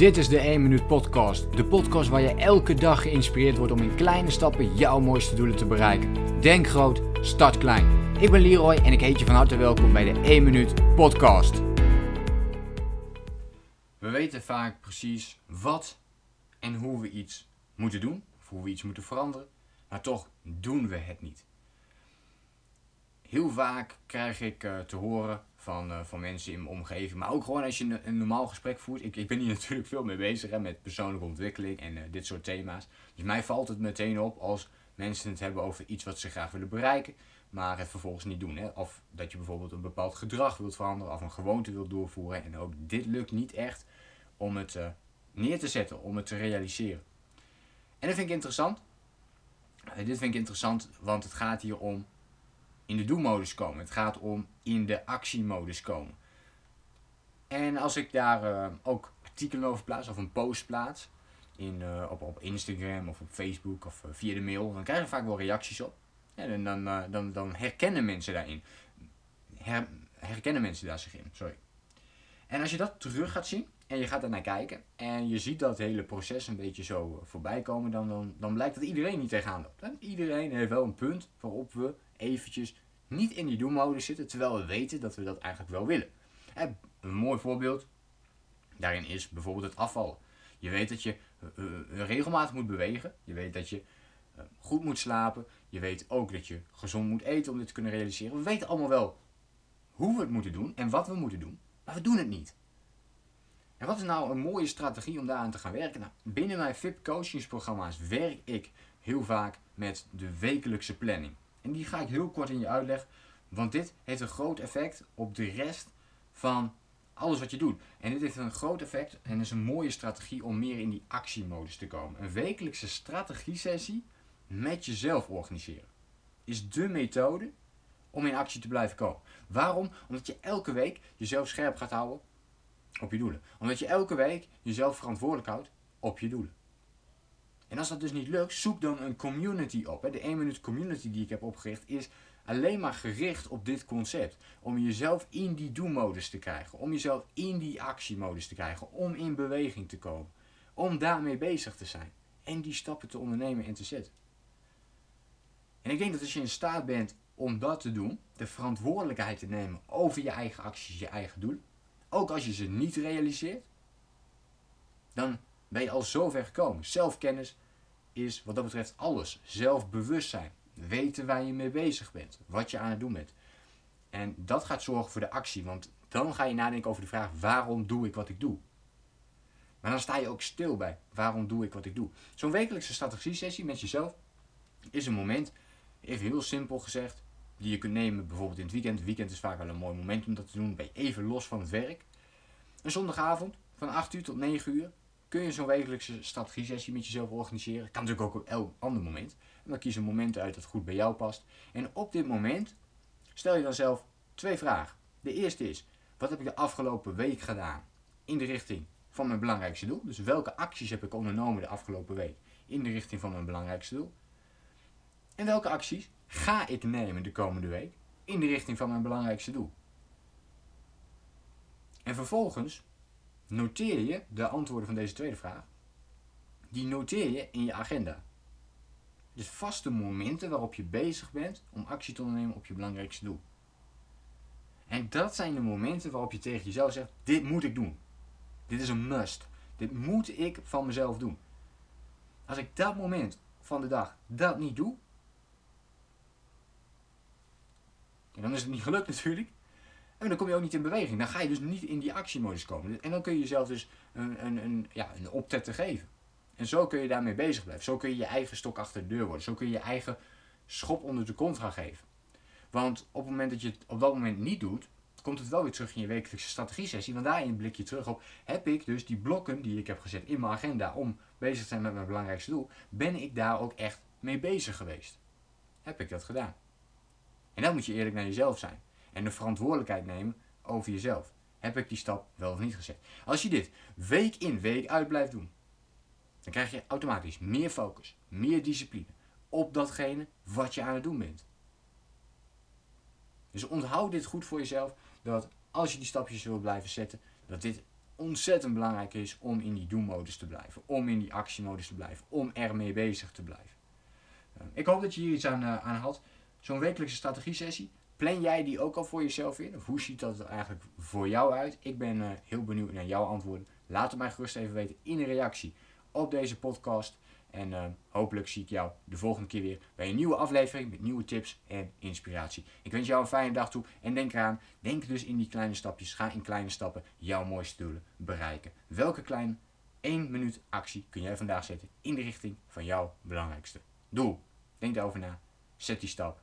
Dit is de 1 Minuut Podcast. De podcast waar je elke dag geïnspireerd wordt om in kleine stappen jouw mooiste doelen te bereiken. Denk groot, start klein. Ik ben Leroy en ik heet je van harte welkom bij de 1 Minuut Podcast. We weten vaak precies wat en hoe we iets moeten doen, of hoe we iets moeten veranderen, maar toch doen we het niet. Heel vaak krijg ik uh, te horen van, uh, van mensen in mijn omgeving. Maar ook gewoon als je een, een, normaal gesprek voert. Ik, ik ben hier natuurlijk veel mee bezig hè, met persoonlijke ontwikkeling en uh, dit soort thema's. Dus mij valt het meteen op als mensen het hebben over iets wat ze graag willen bereiken. Maar het vervolgens niet doen. Hè. Of dat je bijvoorbeeld een bepaald gedrag wilt veranderen of een gewoonte wilt doorvoeren. En ook dit lukt niet echt om het neer te zetten, om het te realiseren. En dat vind ik interessant. dit vind ik interessant, want het gaat hier om in de do-modus komen. Het gaat om in de actiemodus komen. En als ik daar uh, ook artikelen over plaats of een post plaats, in, uh, op, op Instagram of op Facebook of uh, via de mail, dan krijg je vaak wel reacties op. En dan, dan, dan herkennen mensen daarin. Her, herkennen mensen daar zich in, sorry. En als je dat terug gaat zien en je gaat er naar kijken en je ziet dat hele proces een beetje zo voorbij komen, dan, dan, dan blijkt dat iedereen niet tegenaan loopt. En iedereen heeft wel een punt waarop we eventjes niet in die do-modus zitten, terwijl we weten dat we dat eigenlijk wel willen. een mooi voorbeeld daarin is bijvoorbeeld het afvallen. Je weet dat je uh, regelmatig moet bewegen. Je weet dat je goed moet slapen. Je weet ook dat je gezond moet eten om dit te kunnen realiseren. We weten allemaal wel hoe we het moeten doen en wat we moeten doen, maar we doen het niet. En wat is nou een mooie strategie om daaraan te gaan werken? Nou, binnen mijn VIP coachingsprogramma's werk ik heel vaak met de wekelijkse planning. En die ga ik heel kort in je uitleggen, want dit heeft een groot effect op de rest van alles wat je doet. En dit heeft een groot effect en is een mooie strategie om meer in die actiemodus te komen. Een wekelijkse strategie-sessie met jezelf organiseren is de methode om in actie te blijven komen. Waarom? Omdat je elke week jezelf scherp gaat houden op je doelen. Omdat je elke week jezelf verantwoordelijk houdt op je doelen. En als dat dus niet lukt, zoek dan een community op. De 1 minuut community die ik heb opgericht is alleen maar gericht op dit concept. Om jezelf in die do-modus te krijgen. Om jezelf in die actiemodus te krijgen. Om in beweging te komen. Om daarmee bezig te zijn. En die stappen te ondernemen en te zetten. En ik denk dat als je in staat bent om dat te doen, de verantwoordelijkheid te nemen over je eigen acties, je eigen doel, ook als je ze niet realiseert, dan ben je al zover gekomen. Zelfkennis is wat dat betreft alles. Zelfbewustzijn. Weten waar je mee bezig bent. Wat je aan het doen bent. En dat gaat zorgen voor de actie. Want dan ga je nadenken over de vraag: waarom doe ik wat ik doe? Maar dan sta je ook stil bij waarom doe ik wat ik doe. Zo'n wekelijkse strategie-sessie met jezelf is een moment, even heel simpel gezegd, die je kunt nemen bijvoorbeeld in het weekend. Het weekend is vaak wel een mooi moment om dat te doen. Ben je even los van het werk. Een zondagavond van 8 uur tot 9 uur kun je zo'n wekelijkse strategie-sessie met jezelf organiseren. Kan natuurlijk ook op elk ander moment. En dan kies een moment uit dat goed bij jou past. En op dit moment stel je dan zelf twee vragen. De eerste is, wat heb ik de afgelopen week gedaan in de richting van mijn belangrijkste doel? Dus welke acties heb ik ondernomen de afgelopen week in de richting van mijn belangrijkste doel? En welke acties ga ik nemen de komende week in de richting van mijn belangrijkste doel? En vervolgens noteer je de antwoorden van deze tweede vraag. Die noteer je in je agenda. Dus vaste momenten waarop je bezig bent om actie te ondernemen op je belangrijkste doel. En dat zijn de momenten waarop je tegen jezelf zegt: dit moet ik doen. Dit is een must. Dit moet ik van mezelf doen. Als ik dat moment van de dag dat niet doe, dan is het niet gelukt natuurlijk. En dan kom je ook niet in beweging. Dan ga je dus niet in die actiemodus komen. En dan kun je jezelf dus een, een, een, ja, een optetter geven. En zo kun je daarmee bezig blijven. Zo kun je je eigen stok achter de deur worden. Zo kun je je eigen schop onder de kont geven. Want op het moment dat je het op dat moment niet doet, komt het wel weer terug in je wekelijkse strategie-sessie. Want daarin blik je terug op, heb ik dus die blokken die ik heb gezet in mijn agenda om bezig te zijn met mijn belangrijkste doel, ben ik daar ook echt mee bezig geweest? Heb ik dat gedaan? En dan moet je eerlijk naar jezelf zijn en de verantwoordelijkheid nemen over jezelf. Heb ik die stap wel of niet gezet? Als je dit week in, week uit blijft doen, dan krijg je automatisch meer focus, meer discipline op datgene wat je aan het doen bent. Dus onthoud dit goed voor jezelf, dat als je die stapjes wil blijven zetten, dat dit ontzettend belangrijk is om in die do-modus te blijven. Om in die actiemodus te blijven. Om ermee bezig te blijven. Uh, ik hoop dat je hier iets aan, uh, aan had. Zo'n wekelijkse strategie sessie. Plan jij die ook al voor jezelf in? Of hoe ziet dat er eigenlijk voor jou uit? Ik ben uh, heel benieuwd naar jouw antwoorden. Laat het mij gerust even weten in een reactie op deze podcast. En uh, hopelijk zie ik jou de volgende keer weer bij een nieuwe aflevering met nieuwe tips en inspiratie. Ik wens jou een fijne dag toe en denk eraan, denk dus in die kleine stapjes. Ga in kleine stappen jouw mooiste doelen bereiken. Welke kleine 1 minuut actie kun jij vandaag zetten in de richting van jouw belangrijkste doel? Denk daarover na, zet die stap